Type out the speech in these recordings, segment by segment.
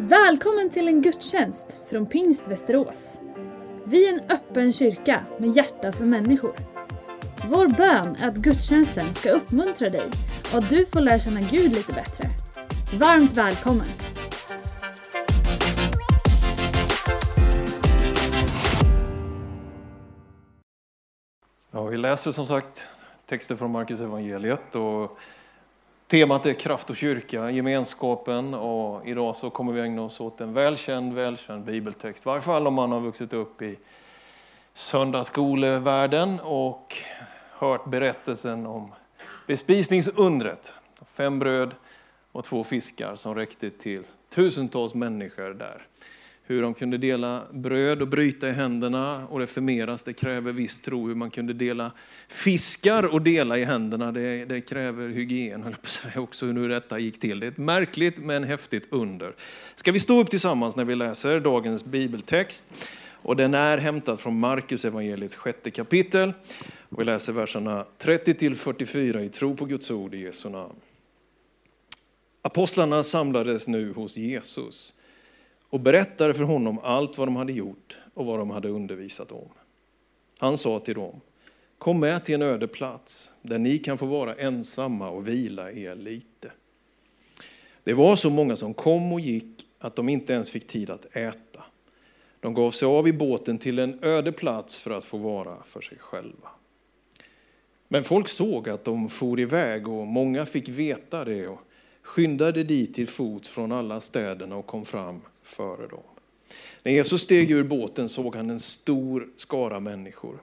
Välkommen till en gudstjänst från Pingst Västerås. Vi är en öppen kyrka med hjärta för människor. Vår bön är att gudstjänsten ska uppmuntra dig och att du får lära känna Gud lite bättre. Varmt välkommen! Ja, vi läser som sagt texter från Markus evangeliet och temat är kraft och kyrka, gemenskapen och idag så kommer vi ägna oss åt en välkänd, välkänd bibeltext. I varje fall om man har vuxit upp i söndagsskolevärlden och hört berättelsen om bespisningsundret. Fem bröd och två fiskar som räckte till tusentals människor där hur de kunde dela bröd och bryta i händerna och det förmeras. Det kräver viss tro hur man kunde dela fiskar och dela i händerna. Det, det kräver hygien, höll på att säga också hur detta gick till. Det är ett märkligt men häftigt under. Ska vi stå upp tillsammans när vi läser dagens bibeltext? Och den är hämtad från Markus evangeliets sjätte kapitel. Och vi läser verserna 30-44 i tro på Guds ord i Jesu namn. Apostlarna samlades nu hos Jesus och berättade för honom allt vad de hade gjort och vad de hade undervisat om. Han sa till dem, kom med till en öde plats där ni kan få vara ensamma och vila er lite. Det var så många som kom och gick att de inte ens fick tid att äta. De gav sig av i båten till en öde plats för att få vara för sig själva. Men folk såg att de for iväg och många fick veta det och skyndade dit till fots från alla städerna och kom fram före dem. När Jesus steg ur båten såg han en stor skara människor.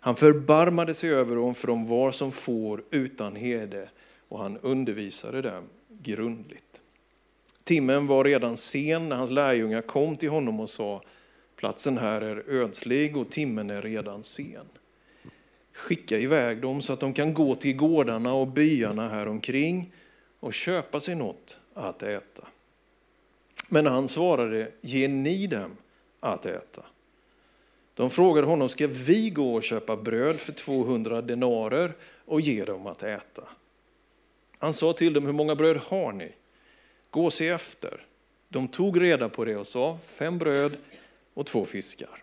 Han förbarmade sig över dem, för de var som får utan herde, och han undervisade dem grundligt. Timmen var redan sen när hans lärjungar kom till honom och sa, platsen här är ödslig och timmen är redan sen. Skicka iväg dem så att de kan gå till gårdarna och byarna här omkring och köpa sig något att äta. Men han svarade, ge ni dem att äta. De frågade honom, ska vi gå och köpa bröd för 200 denarer och ge dem att äta? Han sa till dem, hur många bröd har ni? Gå och se efter. De tog reda på det och sa, fem bröd och två fiskar.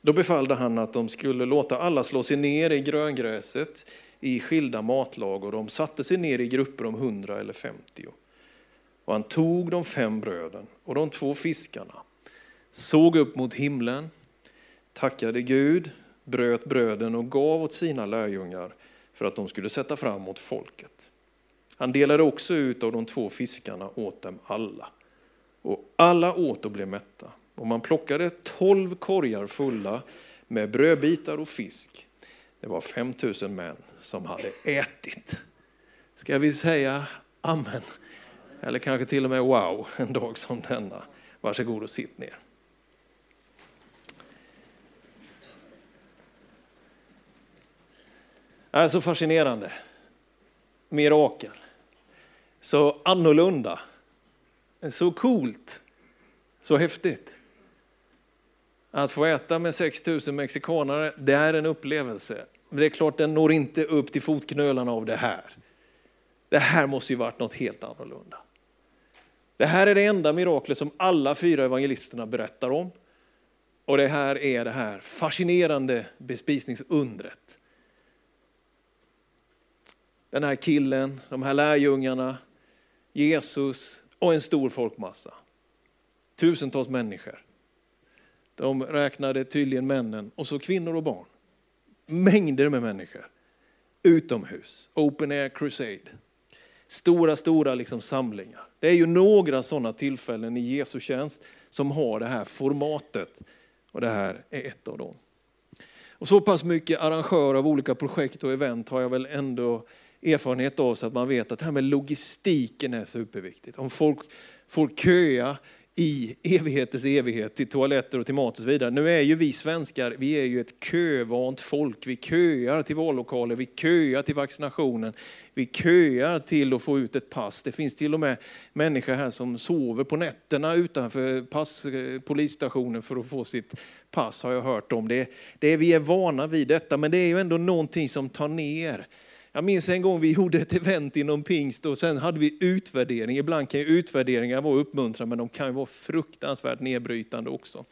Då befallde han att de skulle låta alla slå sig ner i gröngräset i skilda matlag och de satte sig ner i grupper om hundra eller femtio. Och han tog de fem bröden och de två fiskarna, såg upp mot himlen, tackade Gud, bröt bröden och gav åt sina lärjungar för att de skulle sätta fram mot folket. Han delade också ut av de två fiskarna åt dem alla. Och alla åt och blev mätta. Och man plockade tolv korgar fulla med brödbitar och fisk. Det var 5000 män som hade ätit. Ska vi säga amen? Eller kanske till och med wow, en dag som denna. Varsågod och sitt ner. Det är så fascinerande. Mirakel. Så annorlunda. Så coolt. Så häftigt. Att få äta med 6000 mexikanare, det är en upplevelse. Men det är klart, den når inte upp till fotknölarna av det här. Det här måste ju varit något helt annorlunda. Det här är det enda miraklet som alla fyra evangelisterna berättar om. Och det här är det här fascinerande bespisningsundret. Den här killen, de här lärjungarna, Jesus och en stor folkmassa. Tusentals människor. De räknade tydligen männen och så kvinnor och barn. Mängder med människor. Utomhus, open air crusade. Stora, stora liksom samlingar. Det är ju några sådana tillfällen i Jesu tjänst som har det här formatet. Och det här är ett av dem. Och så pass mycket arrangör av olika projekt och event har jag väl ändå erfarenhet av så att man vet att det här med logistiken är superviktigt. Om folk får köa i evighetens evighet till toaletter och till mat och så vidare. Nu är ju vi svenskar, vi är ju ett kövant folk. Vi köar till vallokaler, vi köar till vaccinationen, vi köar till att få ut ett pass. Det finns till och med människor här som sover på nätterna utanför pass, eh, polisstationen för att få sitt pass har jag hört om. Det, det, vi är vana vid detta, men det är ju ändå någonting som tar ner jag minns en gång vi gjorde ett event inom pingst och sen hade vi utvärdering. Ibland kan ju utvärderingar vara uppmuntrande men de kan ju vara fruktansvärt nedbrytande också.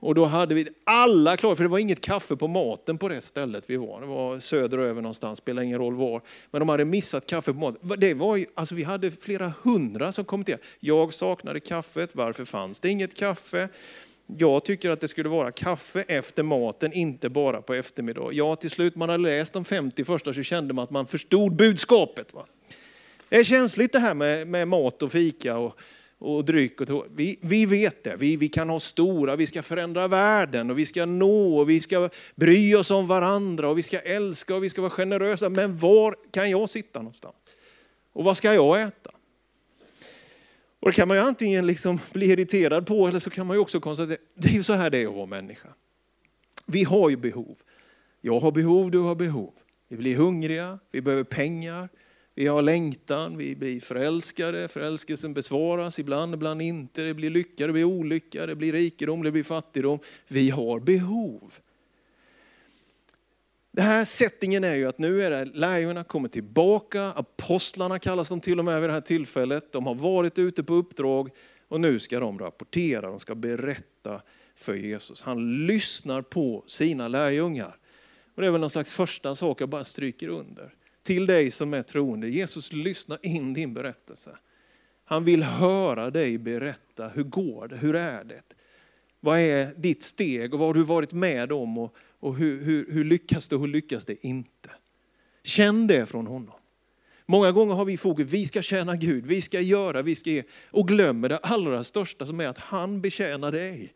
Och då hade vi alla klara, för det var inget kaffe på maten på det stället vi var. Det var söderöver någonstans, spelar ingen roll var. Men de hade missat kaffe på maten. Det var ju, alltså vi hade flera hundra som kom till. Jag saknade kaffet, varför fanns det inget kaffe? Jag tycker att det skulle vara kaffe efter maten, inte bara på eftermiddag. Ja, till slut man har läst de 50 första så kände man att man förstod budskapet. Va? Det är känsligt det här med, med mat och fika och, och dryck. Och vi, vi vet det, vi, vi kan ha stora, vi ska förändra världen och vi ska nå och vi ska bry oss om varandra och vi ska älska och vi ska vara generösa. Men var kan jag sitta någonstans? Och vad ska jag äta? Och det kan man ju antingen liksom bli irriterad på eller så kan man ju också konstatera, det är ju så här det är att vara människa. Vi har ju behov. Jag har behov, du har behov. Vi blir hungriga, vi behöver pengar, vi har längtan, vi blir förälskade, förälskelsen besvaras ibland, ibland inte. Det blir lycka, det blir olycka, det blir rikedom, det blir fattigdom. Vi har behov. Den här settingen är ju att nu är det lärjungarna kommer tillbaka, apostlarna kallas de till och med vid det här tillfället. De har varit ute på uppdrag och nu ska de rapportera, de ska berätta för Jesus. Han lyssnar på sina lärjungar. Och det är väl någon slags första sak jag bara stryker under. Till dig som är troende, Jesus lyssnar in din berättelse. Han vill höra dig berätta, hur går det, hur är det? Vad är ditt steg och vad har du varit med om? Och och hur, hur, hur lyckas det och hur lyckas det inte? Känn det från honom. Många gånger har vi fokus, vi ska tjäna Gud, vi ska göra, vi ska ge. Och glömmer det allra största som är att han betjänar dig.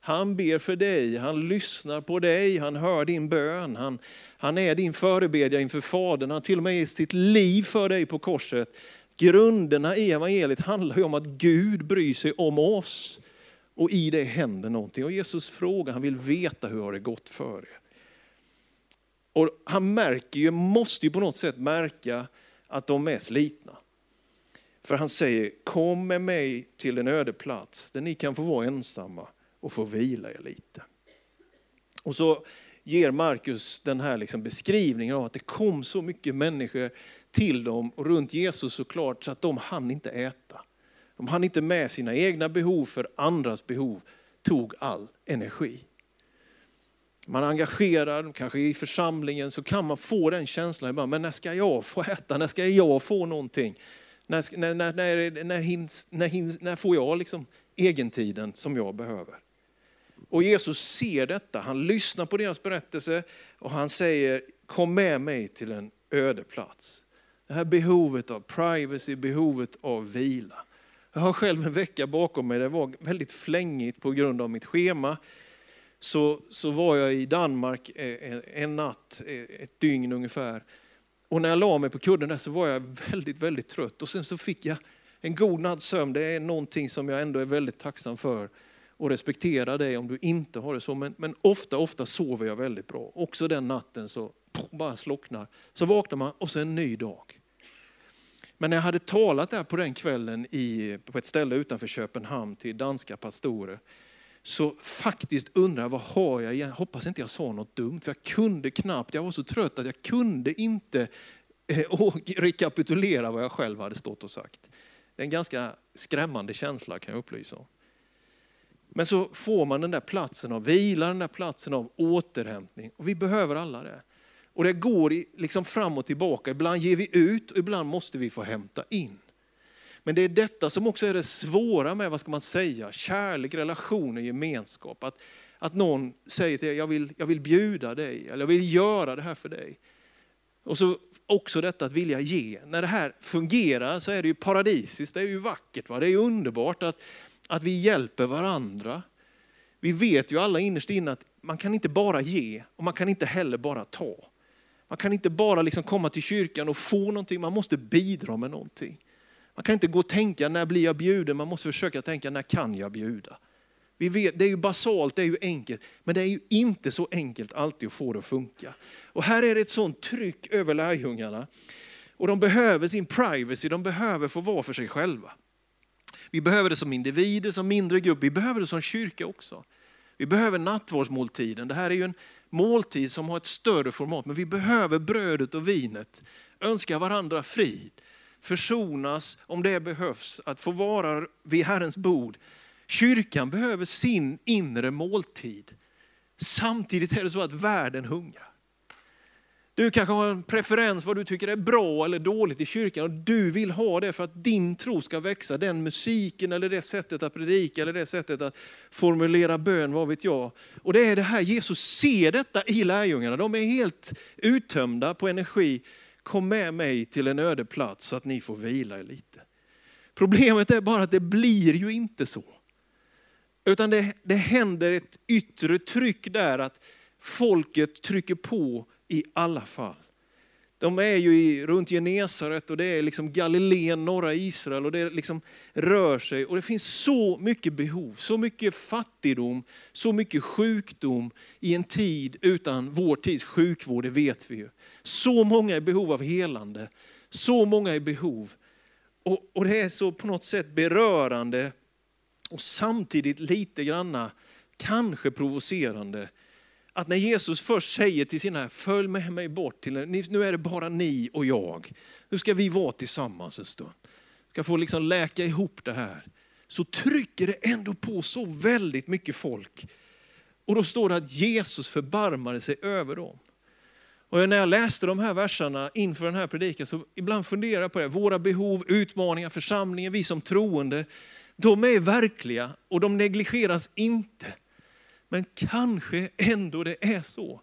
Han ber för dig, han lyssnar på dig, han hör din bön. Han, han är din förebedjare inför Fadern, han till och med ger sitt liv för dig på korset. Grunderna i evangeliet handlar ju om att Gud bryr sig om oss. Och i det händer någonting. Och Jesus frågar, han vill veta hur har det gått för er. Och han märker ju, måste ju på något sätt märka att de är slitna. För han säger, kom med mig till en öde plats där ni kan få vara ensamma och få vila er lite. Och så ger Markus den här liksom beskrivningen av att det kom så mycket människor till dem och runt Jesus såklart så att de hann inte äta. De hann inte med sina egna behov för andras behov tog all energi. Man är engagerad, kanske i församlingen, så kan man få den känslan ibland, men när ska jag få äta? När ska jag få någonting? När, när, när, när, när, hins, när, hins, när får jag liksom egentiden som jag behöver? Och Jesus ser detta, han lyssnar på deras berättelse och han säger, kom med mig till en öde plats. Det här behovet av privacy, behovet av vila. Jag har själv en vecka bakom mig, det var väldigt flängigt på grund av mitt schema. Så, så var jag i Danmark en, en natt, eh, ett dygn ungefär. Och när jag la mig på kudden där så var jag väldigt, väldigt trött. Och sen så fick jag en god natts sömn. Det är någonting som jag ändå är väldigt tacksam för och respekterar dig om du inte har det så. Men, men ofta, ofta sover jag väldigt bra. Också den natten så bara slocknar. Så vaknar man och så en ny dag. Men när jag hade talat där på den kvällen i, på ett ställe utanför Köpenhamn till danska pastorer, så faktiskt undrar jag, vad har jag igen? Hoppas inte jag sa något dumt, för jag kunde knappt, jag var så trött att jag kunde inte eh, rekapitulera vad jag själv hade stått och sagt. Det är en ganska skrämmande känsla kan jag upplysa om. Men så får man den där platsen av vila, den där platsen av återhämtning. Och vi behöver alla det. Och det går liksom fram och tillbaka. Ibland ger vi ut och ibland måste vi få hämta in. Men det är detta som också är det svåra med, vad ska man säga, kärlek, relationer, gemenskap. Att, att någon säger till dig, jag vill, jag vill bjuda dig, eller jag vill göra det här för dig. Och så också detta att vilja ge. När det här fungerar så är det ju paradisiskt, det är ju vackert. Va? Det är underbart att, att vi hjälper varandra. Vi vet ju alla innerst inne att man kan inte bara ge och man kan inte heller bara ta. Man kan inte bara liksom komma till kyrkan och få någonting, man måste bidra med någonting. Man kan inte gå och tänka, när blir jag bjuden? Man måste försöka tänka, när kan jag bjuda? Vi vet, det är ju basalt, det är ju enkelt, men det är ju inte så enkelt alltid att få det att funka. Och här är det ett sånt tryck över lärjungarna. Och de behöver sin privacy, de behöver få vara för sig själva. Vi behöver det som individer, som mindre grupp, vi behöver det som kyrka också. Vi behöver nattvardsmåltiden. Det här är ju en måltid som har ett större format, men vi behöver brödet och vinet önska varandra frid, försonas om det behövs, att få vara vid Herrens bord. Kyrkan behöver sin inre måltid. Samtidigt är det så att världen hungrar. Du kanske har en preferens vad du tycker är bra eller dåligt i kyrkan och du vill ha det för att din tro ska växa. Den musiken eller det sättet att predika eller det sättet att formulera bön, vad vet jag. Och det är det här, Jesus ser detta i lärjungarna. De är helt uttömda på energi. Kom med mig till en öde plats så att ni får vila lite. Problemet är bara att det blir ju inte så. Utan det, det händer ett yttre tryck där att folket trycker på i alla fall. De är ju i, runt Genesaret och det är liksom Galileen, norra Israel och det liksom rör sig. Och det finns så mycket behov, så mycket fattigdom, så mycket sjukdom i en tid utan vår tids sjukvård, det vet vi ju. Så många är i behov av helande, så många är i behov. Och, och det är så på något sätt berörande och samtidigt lite granna, kanske provocerande att när Jesus först säger till sina, följ med mig bort, till, nu är det bara ni och jag. Nu ska vi vara tillsammans en stund. Ska få liksom läka ihop det här. Så trycker det ändå på så väldigt mycket folk. Och då står det att Jesus förbarmade sig över dem. Och när jag läste de här verserna inför den här predikan så ibland funderar jag på det. Våra behov, utmaningar, församlingen, vi som troende, de är verkliga och de negligeras inte. Men kanske ändå det är så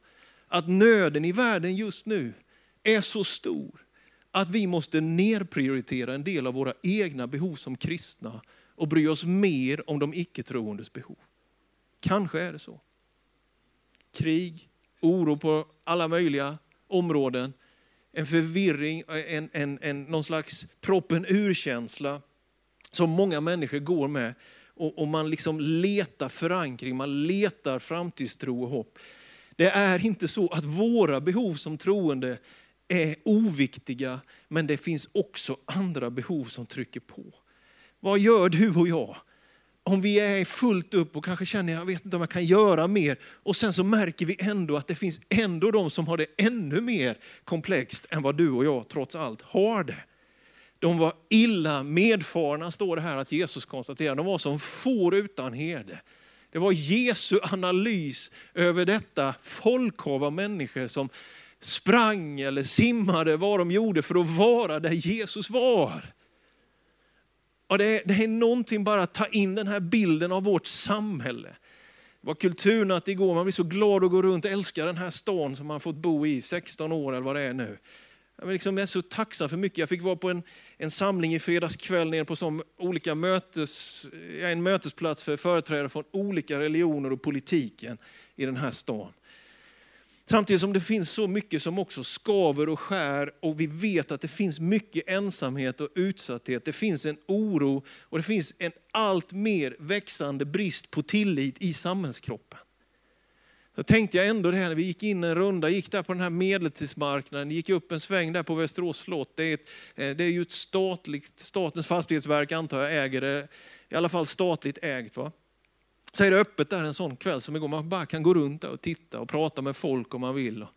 att nöden i världen just nu är så stor att vi måste nerprioritera en del av våra egna behov som kristna och bry oss mer om de icke-troendes behov. Kanske är det så. Krig, oro på alla möjliga områden, en förvirring, en, en, en, någon slags proppen ur-känsla som många människor går med och, och man liksom letar förankring, man letar framtidstro och hopp. Det är inte så att våra behov som troende är oviktiga, men det finns också andra behov som trycker på. Vad gör du och jag? Om vi är fullt upp och kanske känner, jag vet inte om jag kan göra mer. Och sen så märker vi ändå att det finns ändå de som har det ännu mer komplext än vad du och jag trots allt har det. De var illa medfarna, står det här att Jesus konstaterar. De var som får utan herde. Det var Jesu analys över detta folkhav av människor som sprang eller simmade, vad de gjorde för att vara där Jesus var. Och det, är, det är någonting bara att ta in den här bilden av vårt samhälle. Det var kulturnatt igår, man blir så glad att gå runt, älskar den här stan som man fått bo i 16 år eller vad det är nu. Jag, liksom är så tacksam för mycket. Jag fick vara på en, en samling i fredags kväll nere på som olika mötes, en mötesplats för företrädare från olika religioner och politiken i den här stan. Samtidigt som det finns så mycket som också skaver och skär och vi vet att det finns mycket ensamhet och utsatthet. Det finns en oro och det finns en allt mer växande brist på tillit i samhällskroppen. Då tänkte jag ändå det här när vi gick in en runda, gick där på den här medeltidsmarknaden, gick upp en sväng där på Västerås slott. Det är, ett, eh, det är ju ett statligt, statens fastighetsverk antar jag äger det, i alla fall statligt ägt. Va? Så är det öppet där en sån kväll som igår. Man bara kan gå runt där och titta och prata med folk om man vill. kan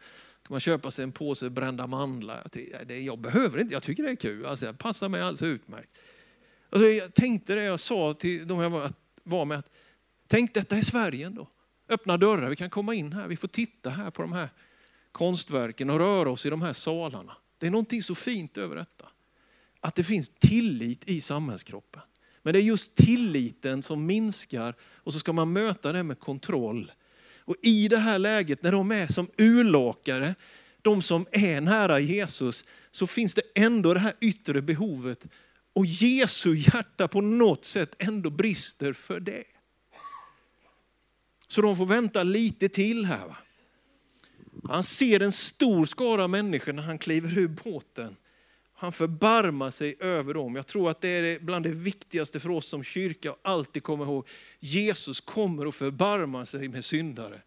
man köpa sig en påse brända mandlar. Jag, tyckte, jag behöver inte, jag tycker det är kul. Alltså, jag passar mig alldeles utmärkt. Alltså, jag tänkte det jag sa till de jag var med, att tänk detta är Sverige ändå öppna dörrar, vi kan komma in här, vi får titta här på de här konstverken och röra oss i de här salarna. Det är någonting så fint över detta. Att det finns tillit i samhällskroppen. Men det är just tilliten som minskar och så ska man möta det med kontroll. Och i det här läget när de är som urlakare, de som är nära Jesus, så finns det ändå det här yttre behovet. Och Jesu hjärta på något sätt ändå brister för det. Så de får vänta lite till här. Han ser en stor skara människor när han kliver ur båten. Han förbarmar sig över dem. Jag tror att det är bland det viktigaste för oss som kyrka att alltid komma ihåg. Jesus kommer att förbarma sig med syndare.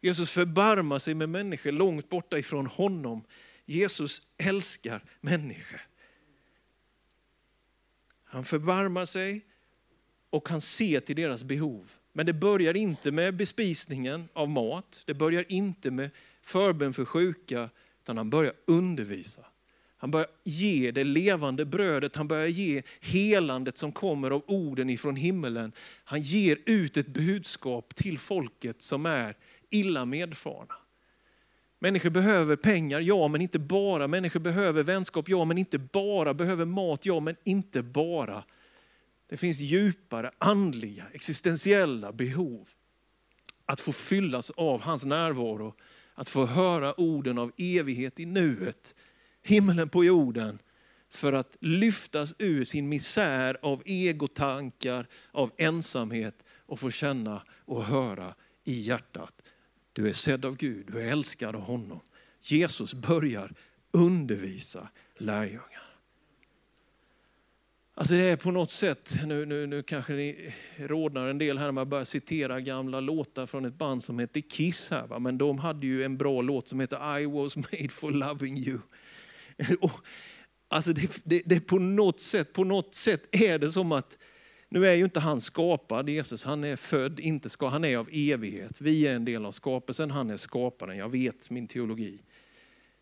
Jesus förbarmar sig med människor långt borta ifrån honom. Jesus älskar människor. Han förbarmar sig och han ser till deras behov. Men det börjar inte med bespisningen av mat, det börjar inte med förbön för sjuka, utan han börjar undervisa. Han börjar ge det levande brödet, han börjar ge helandet som kommer av orden ifrån himmelen. Han ger ut ett budskap till folket som är illa medfarna. Människor behöver pengar, ja men inte bara. Människor behöver vänskap, ja men inte bara. Behöver mat, ja men inte bara. Det finns djupare andliga, existentiella behov. Att få fyllas av hans närvaro, att få höra orden av evighet i nuet, himlen på jorden, för att lyftas ur sin misär av egotankar, av ensamhet och få känna och höra i hjärtat. Du är sedd av Gud, du är älskad av honom. Jesus börjar undervisa lärjungar. Alltså det är på något sätt, nu, nu, nu kanske ni rådnar en del här när man börjar citera gamla låtar från ett band som heter Kiss. Här, va? Men de hade ju en bra låt som heter I was made for loving you. Och, alltså det, det, det på något sätt, på något sätt är det som att, nu är ju inte han skapad, Jesus, han är född, inte ska, han är av evighet. Vi är en del av skapelsen, han är skaparen, jag vet min teologi.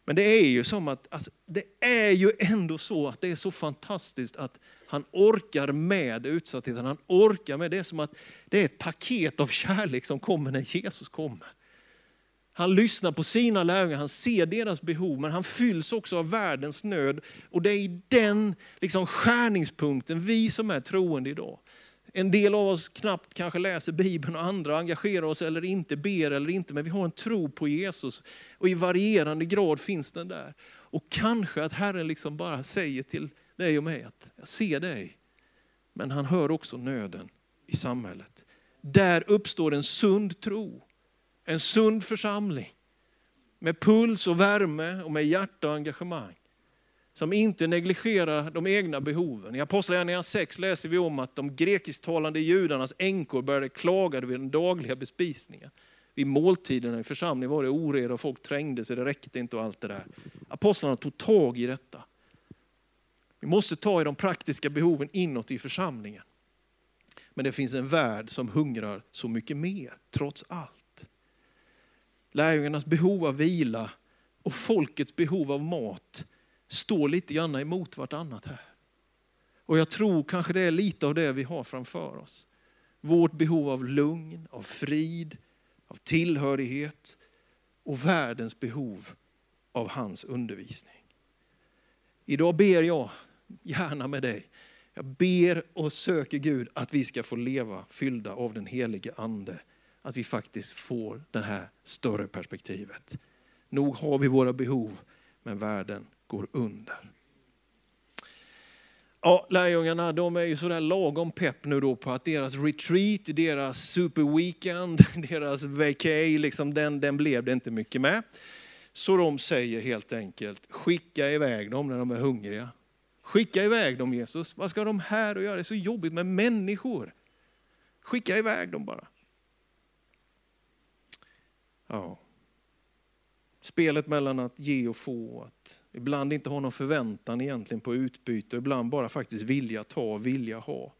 Men det är ju som att, alltså, det är ju ändå så att det är så fantastiskt att han orkar med utsattheten, han orkar med, det är som att det är ett paket av kärlek som kommer när Jesus kommer. Han lyssnar på sina lärjungar, han ser deras behov, men han fylls också av världens nöd. Och det är i den liksom, skärningspunkten, vi som är troende idag. En del av oss knappt kanske läser Bibeln och andra engagerar oss eller inte, ber eller inte, men vi har en tro på Jesus. Och i varierande grad finns den där. Och kanske att Herren liksom bara säger till dig och mig att jag ser dig. Men han hör också nöden i samhället. Där uppstår en sund tro en sund församling med puls och värme och med hjärta och engagemang. Som inte negligerar de egna behoven. I Apostlagärningarna 6 läser vi om att de grekisktalande judarnas änkor började klaga vid den dagliga bespisningen. Vid måltiderna i församlingen var det oreda och folk trängde sig, det räckte inte och allt det där. Apostlarna tog tag i detta. Vi måste ta i de praktiska behoven inåt i församlingen. Men det finns en värld som hungrar så mycket mer, trots allt. Lärjungarnas behov av vila och folkets behov av mat står lite grann emot vartannat här. Och jag tror kanske det är lite av det vi har framför oss. Vårt behov av lugn, av frid, av tillhörighet och världens behov av hans undervisning. Idag ber jag gärna med dig. Jag ber och söker Gud att vi ska få leva fyllda av den helige ande att vi faktiskt får det här större perspektivet. Nog har vi våra behov, men världen går under. Ja, lärjungarna de är ju sådär lagom pepp nu då på att deras retreat, deras superweekend, deras vacay, liksom den, den blev det inte mycket med. Så de säger helt enkelt, skicka iväg dem när de är hungriga. Skicka iväg dem Jesus, vad ska de här och göra? Det är så jobbigt med människor. Skicka iväg dem bara. Ja. Spelet mellan att ge och få, att ibland inte ha någon förväntan egentligen på utbyte, ibland bara faktiskt vilja ta, vilja ha.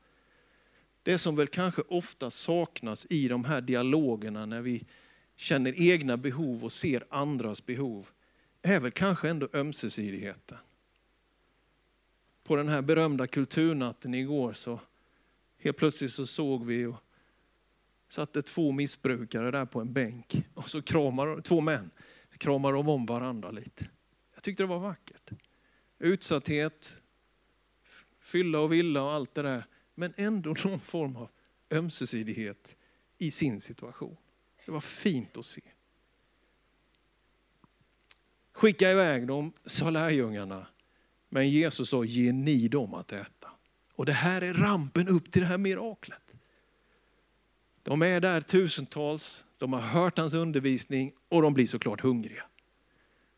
Det som väl kanske ofta saknas i de här dialogerna när vi känner egna behov och ser andras behov, är väl kanske ändå ömsesidigheten. På den här berömda kulturnatten igår så helt plötsligt så såg vi och satte två missbrukare där på en bänk och så kramar två män, kramar de om varandra lite. Jag tyckte det var vackert. Utsatthet, fylla och villa och allt det där. Men ändå någon form av ömsesidighet i sin situation. Det var fint att se. Skicka iväg dem, sa lärjungarna. Men Jesus sa, ge ni dem att äta. Och det här är rampen upp till det här miraklet. De är där tusentals, de har hört hans undervisning och de blir såklart hungriga.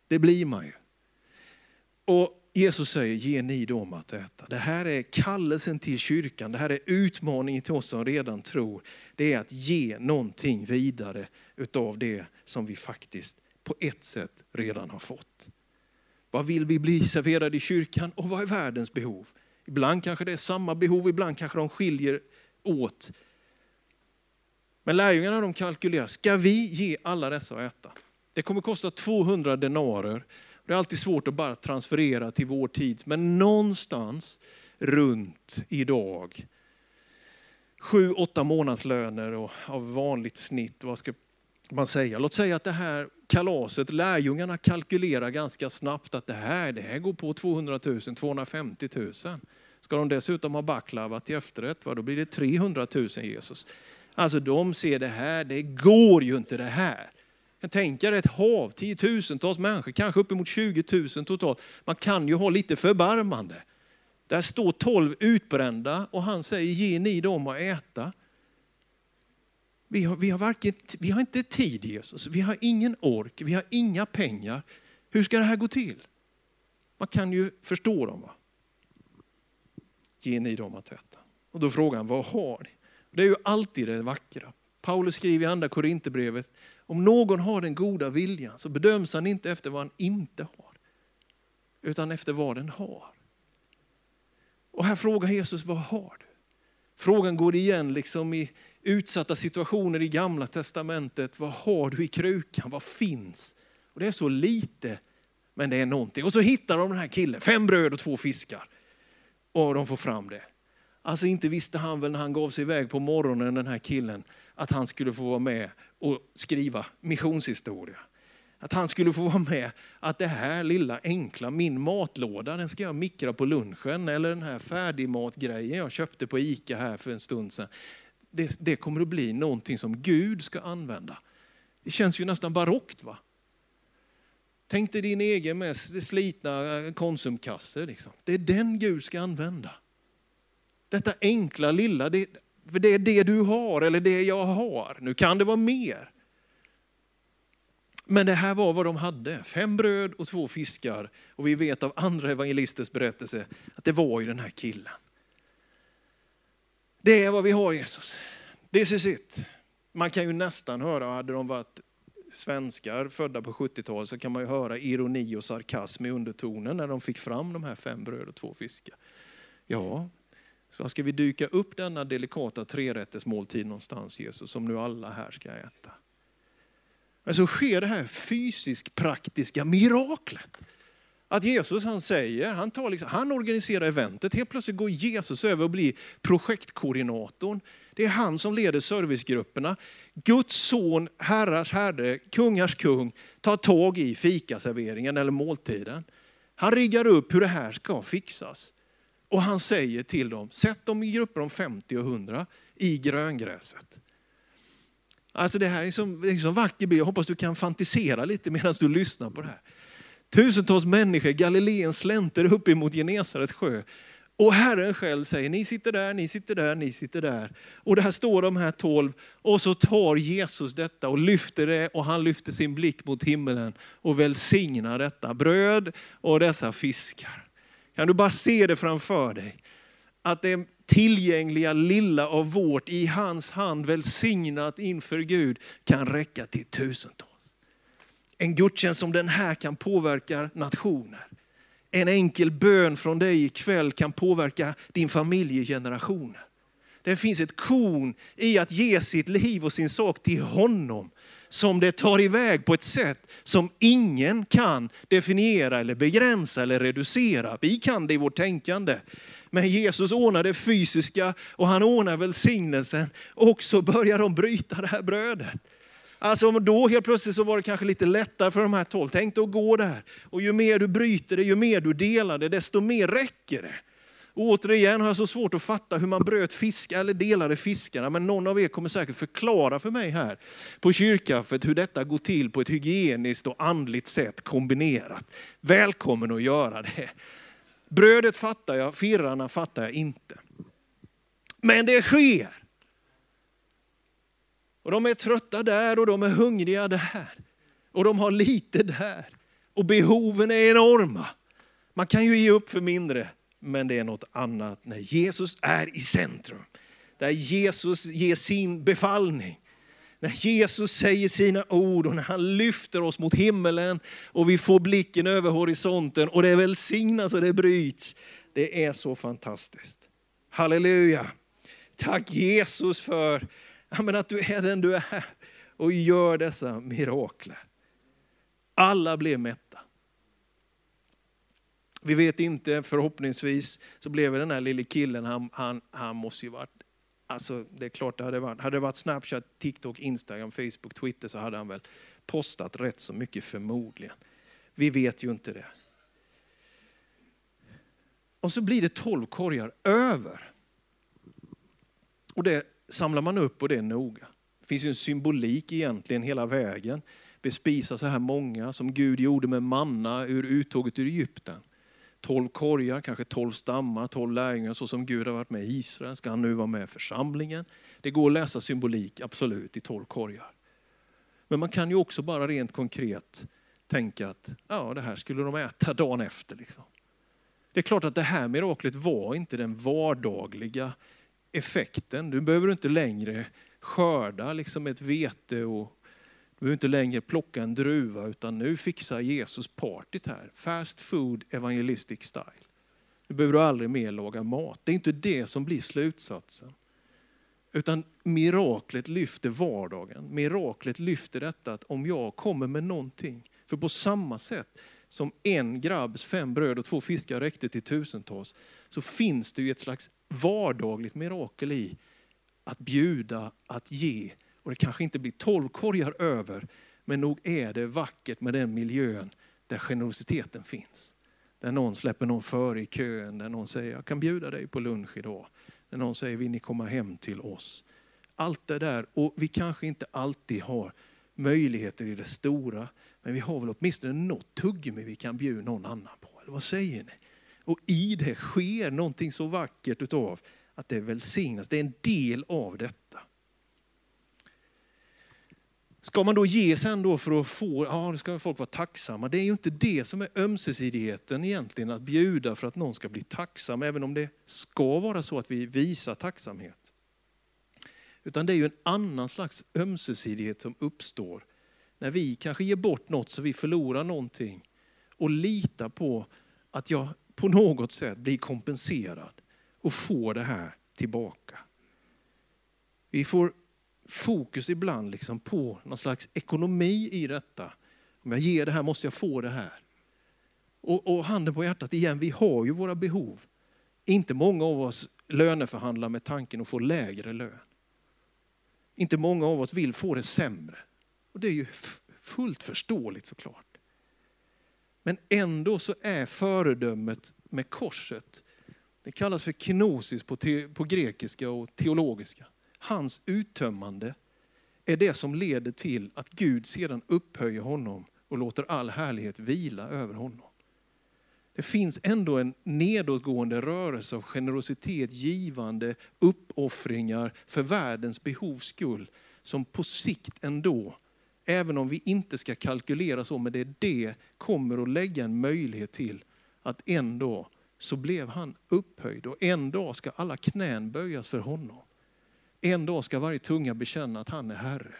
Det blir man ju. Och Jesus säger, ge ni dem att äta. Det här är kallelsen till kyrkan, det här är utmaningen till oss som redan tror. Det är att ge någonting vidare utav det som vi faktiskt på ett sätt redan har fått. Vad vill vi bli serverade i kyrkan och vad är världens behov? Ibland kanske det är samma behov, ibland kanske de skiljer åt. Men lärjungarna de kalkylerar, ska vi ge alla dessa att äta? Det kommer kosta 200 denarer Det är alltid svårt att bara transferera till vår tid, men någonstans runt idag, sju, åtta månadslöner och av vanligt snitt, vad ska man säga? Låt säga att det här kalaset, lärjungarna kalkylerar ganska snabbt att det här, det här går på 200 000, 250 000. Ska de dessutom ha baklava till efterrätt, va? då blir det 300 000 Jesus. Alltså de ser det här, det går ju inte det här. Tänk er ett hav, tiotusentals människor, kanske uppemot 20 000 totalt. Man kan ju ha lite förbarmande. Där står tolv utbrända och han säger, ge ni dem att äta. Vi har, vi, har varken, vi har inte tid Jesus, vi har ingen ork, vi har inga pengar. Hur ska det här gå till? Man kan ju förstå dem. Va? Ge ni dem att äta. Och då frågar han, vad har ni? Det är ju alltid det vackra. Paulus skriver i andra Korinthierbrevet, om någon har den goda viljan så bedöms han inte efter vad han inte har, utan efter vad den har. Och här frågar Jesus, vad har du? Frågan går igen liksom i utsatta situationer i gamla testamentet. Vad har du i krukan? Vad finns? Och det är så lite, men det är någonting. Och så hittar de den här killen, fem bröd och två fiskar. Och de får fram det. Alltså inte visste han väl när han gav sig iväg på morgonen, den här killen, att han skulle få vara med och skriva missionshistoria. Att han skulle få vara med, att det här lilla enkla, min matlåda, den ska jag mikra på lunchen. Eller den här färdigmatgrejen jag köpte på ICA här för en stund sedan. Det, det kommer att bli någonting som Gud ska använda. Det känns ju nästan barockt va? Tänk dig din egen med slitna konsumkasse. Liksom. Det är den Gud ska använda. Detta enkla lilla, det, för det är det du har eller det jag har. Nu kan det vara mer. Men det här var vad de hade, fem bröd och två fiskar. Och vi vet av andra evangelisters berättelse att det var ju den här killen. Det är vad vi har Jesus. This is it. Man kan ju nästan höra, hade de varit svenskar födda på 70-talet så kan man ju höra ironi och sarkasm i undertonen när de fick fram de här fem bröd och två fiskar. Ja, så ska vi dyka upp denna delikata trerättersmåltid någonstans Jesus, som nu alla här ska äta. Men så sker det här fysisk praktiska miraklet. Att Jesus han säger, han, tar liksom, han organiserar eventet, helt plötsligt går Jesus över och blir projektkoordinatorn. Det är han som leder servicegrupperna. Guds son, herrars herre, kungars kung, tar tag i fikaserveringen eller måltiden. Han riggar upp hur det här ska fixas. Och han säger till dem, sätt dem i grupper om 50 och 100 i gröngräset. Alltså det här är en det är vacker bild, jag hoppas du kan fantisera lite medan du lyssnar på det här. Tusentals människor, Galileens slänter upp emot Genesarets sjö. Och Herren själv säger, ni sitter där, ni sitter där, ni sitter där. Och där står de här tolv och så tar Jesus detta och lyfter det och han lyfter sin blick mot himmelen och välsignar detta bröd och dessa fiskar. Kan du bara se det framför dig? Att det tillgängliga lilla av vårt i hans hand välsignat inför Gud kan räcka till tusentals. En gudstjänst som den här kan påverka nationer. En enkel bön från dig ikväll kan påverka din familjegeneration. Det finns ett kon i att ge sitt liv och sin sak till honom som det tar iväg på ett sätt som ingen kan definiera eller begränsa eller reducera. Vi kan det i vårt tänkande. Men Jesus ordnar det fysiska och han ordnar välsignelsen och så börjar de bryta det här brödet. Alltså då helt plötsligt så var det kanske lite lättare för de här tolv. Tänk dig att gå där. Och ju mer du bryter det, ju mer du delar det, desto mer räcker det. Och återigen har jag så svårt att fatta hur man bröt fiskar eller delade fiskarna. Men någon av er kommer säkert förklara för mig här på kyrkkaffet hur detta går till på ett hygieniskt och andligt sätt kombinerat. Välkommen att göra det. Brödet fattar jag, firrarna fattar jag inte. Men det sker. Och de är trötta där och de är hungriga där. Och de har lite där. Och behoven är enorma. Man kan ju ge upp för mindre, men det är något annat när Jesus är i centrum. Där Jesus ger sin befallning. När Jesus säger sina ord och när han lyfter oss mot himmelen och vi får blicken över horisonten och det välsignas och det bryts. Det är så fantastiskt. Halleluja. Tack Jesus för men att du är den du är och gör dessa mirakler. Alla blev mätta. Vi vet inte, förhoppningsvis så blev den här lille killen, han, han, han måste ju varit, alltså det är klart det hade varit, hade det varit Snapchat, TikTok, Instagram, Facebook, Twitter så hade han väl postat rätt så mycket förmodligen. Vi vet ju inte det. Och så blir det tolv korgar över. Och det samlar man upp och det är noga. Det finns ju en symbolik egentligen hela vägen. Bespisa så här många som Gud gjorde med manna ur uttåget ur Egypten. Tolv korgar, kanske tolv stammar, tolv lärjungar så som Gud har varit med i Israel. Ska han nu vara med i församlingen? Det går att läsa symbolik, absolut, i tolv korgar. Men man kan ju också bara rent konkret tänka att ja, det här skulle de äta dagen efter. Liksom. Det är klart att det här miraklet var inte den vardagliga effekten. Du behöver inte längre skörda liksom ett vete och du behöver inte längre plocka en druva utan nu fixar Jesus partyt här. Fast food evangelistic style. Nu behöver du aldrig mer laga mat. Det är inte det som blir slutsatsen. Utan miraklet lyfter vardagen. Miraklet lyfter detta att om jag kommer med någonting. För på samma sätt som en grabbs fem bröd och två fiskar räckte till tusentals, så finns det ju ett slags vardagligt mirakel i att bjuda, att ge. Och det kanske inte blir tolv korgar över, men nog är det vackert med den miljön där generositeten finns. Där någon släpper någon före i kön, där någon säger jag kan bjuda dig på lunch idag. Där någon säger vill ni komma hem till oss? Allt det där, och vi kanske inte alltid har möjligheter i det stora, men vi har väl åtminstone något tuggummi vi kan bjuda någon annan på. Eller vad säger ni? Och i det sker någonting så vackert utav att det välsignas. Det är en del av detta. Ska man då ge sen då för att få, ja nu ska folk vara tacksamma. Det är ju inte det som är ömsesidigheten egentligen, att bjuda för att någon ska bli tacksam, även om det ska vara så att vi visar tacksamhet. Utan det är ju en annan slags ömsesidighet som uppstår när vi kanske ger bort något så vi förlorar någonting och litar på att jag på något sätt blir kompenserad och får det här tillbaka. Vi får fokus ibland liksom på någon slags ekonomi i detta. Om jag ger det här måste jag få det här. Och, och handen på hjärtat igen, vi har ju våra behov. Inte många av oss löneförhandlar med tanken att få lägre lön. Inte många av oss vill få det sämre. Och det är ju fullt förståeligt såklart. Men ändå så är föredömet med korset, det kallas för kenosis på, te, på grekiska och teologiska. Hans uttömmande är det som leder till att Gud sedan upphöjer honom och låter all härlighet vila över honom. Det finns ändå en nedåtgående rörelse av generositet, givande, uppoffringar för världens behovs skull, som på sikt ändå, även om vi inte ska kalkylera så, men det är det kommer att lägga en möjlighet till att en dag så blev han upphöjd och en dag ska alla knän böjas för honom. En dag ska varje tunga bekänna att han är Herre.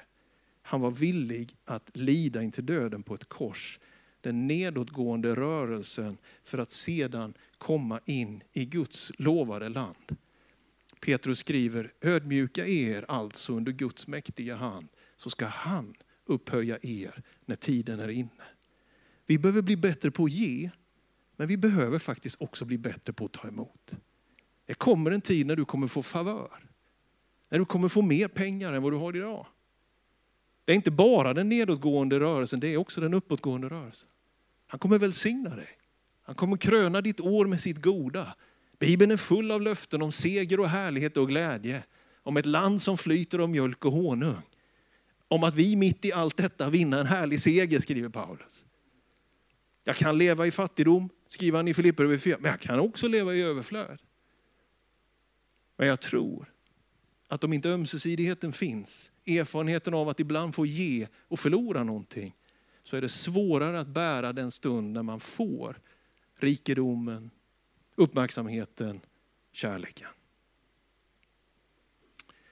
Han var villig att lida intill döden på ett kors den nedåtgående rörelsen för att sedan komma in i Guds lovade land. Petrus skriver, ödmjuka er alltså under Guds mäktiga hand, så ska han upphöja er när tiden är inne. Vi behöver bli bättre på att ge, men vi behöver faktiskt också bli bättre på att ta emot. Det kommer en tid när du kommer få favör. När du kommer få mer pengar än vad du har idag. Det är inte bara den nedåtgående rörelsen, det är också den uppåtgående rörelsen. Han kommer välsigna dig. Han kommer kröna ditt år med sitt goda. Bibeln är full av löften om seger och härlighet och glädje. Om ett land som flyter av mjölk och honung. Om att vi mitt i allt detta vinner en härlig seger, skriver Paulus. Jag kan leva i fattigdom, skriver han i Filipperbrevet 4, men jag kan också leva i överflöd. Men jag tror att om inte ömsesidigheten finns, erfarenheten av att ibland få ge och förlora någonting, så är det svårare att bära den stund när man får rikedomen, uppmärksamheten, kärleken.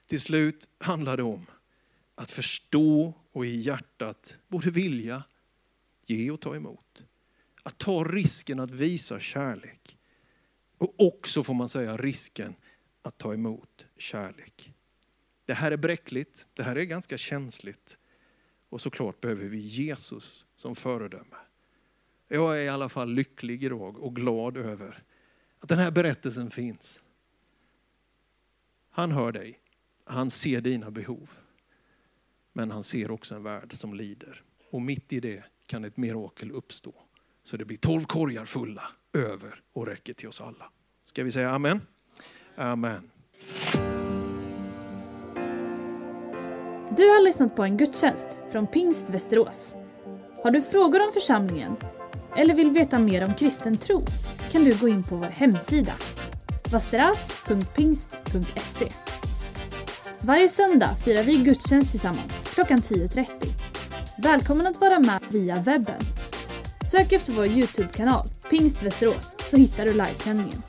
Till slut handlar det om att förstå och i hjärtat både vilja, ge och ta emot. Att ta risken att visa kärlek. Och också får man säga risken att ta emot kärlek. Det här är bräckligt, det här är ganska känsligt. Och såklart behöver vi Jesus som föredöme. Jag är i alla fall lycklig idag och glad över att den här berättelsen finns. Han hör dig, han ser dina behov. Men han ser också en värld som lider. Och mitt i det kan ett mirakel uppstå. Så det blir tolv korgar fulla, över och räcker till oss alla. Ska vi säga amen? Amen. Du har lyssnat på en gudstjänst från Pingst Västerås. Har du frågor om församlingen eller vill veta mer om kristen tro kan du gå in på vår hemsida vasteras.pingst.se. Varje söndag firar vi gudstjänst tillsammans klockan 10.30. Välkommen att vara med via webben. Sök efter vår Youtube-kanal Pingst Västerås så hittar du livesändningen.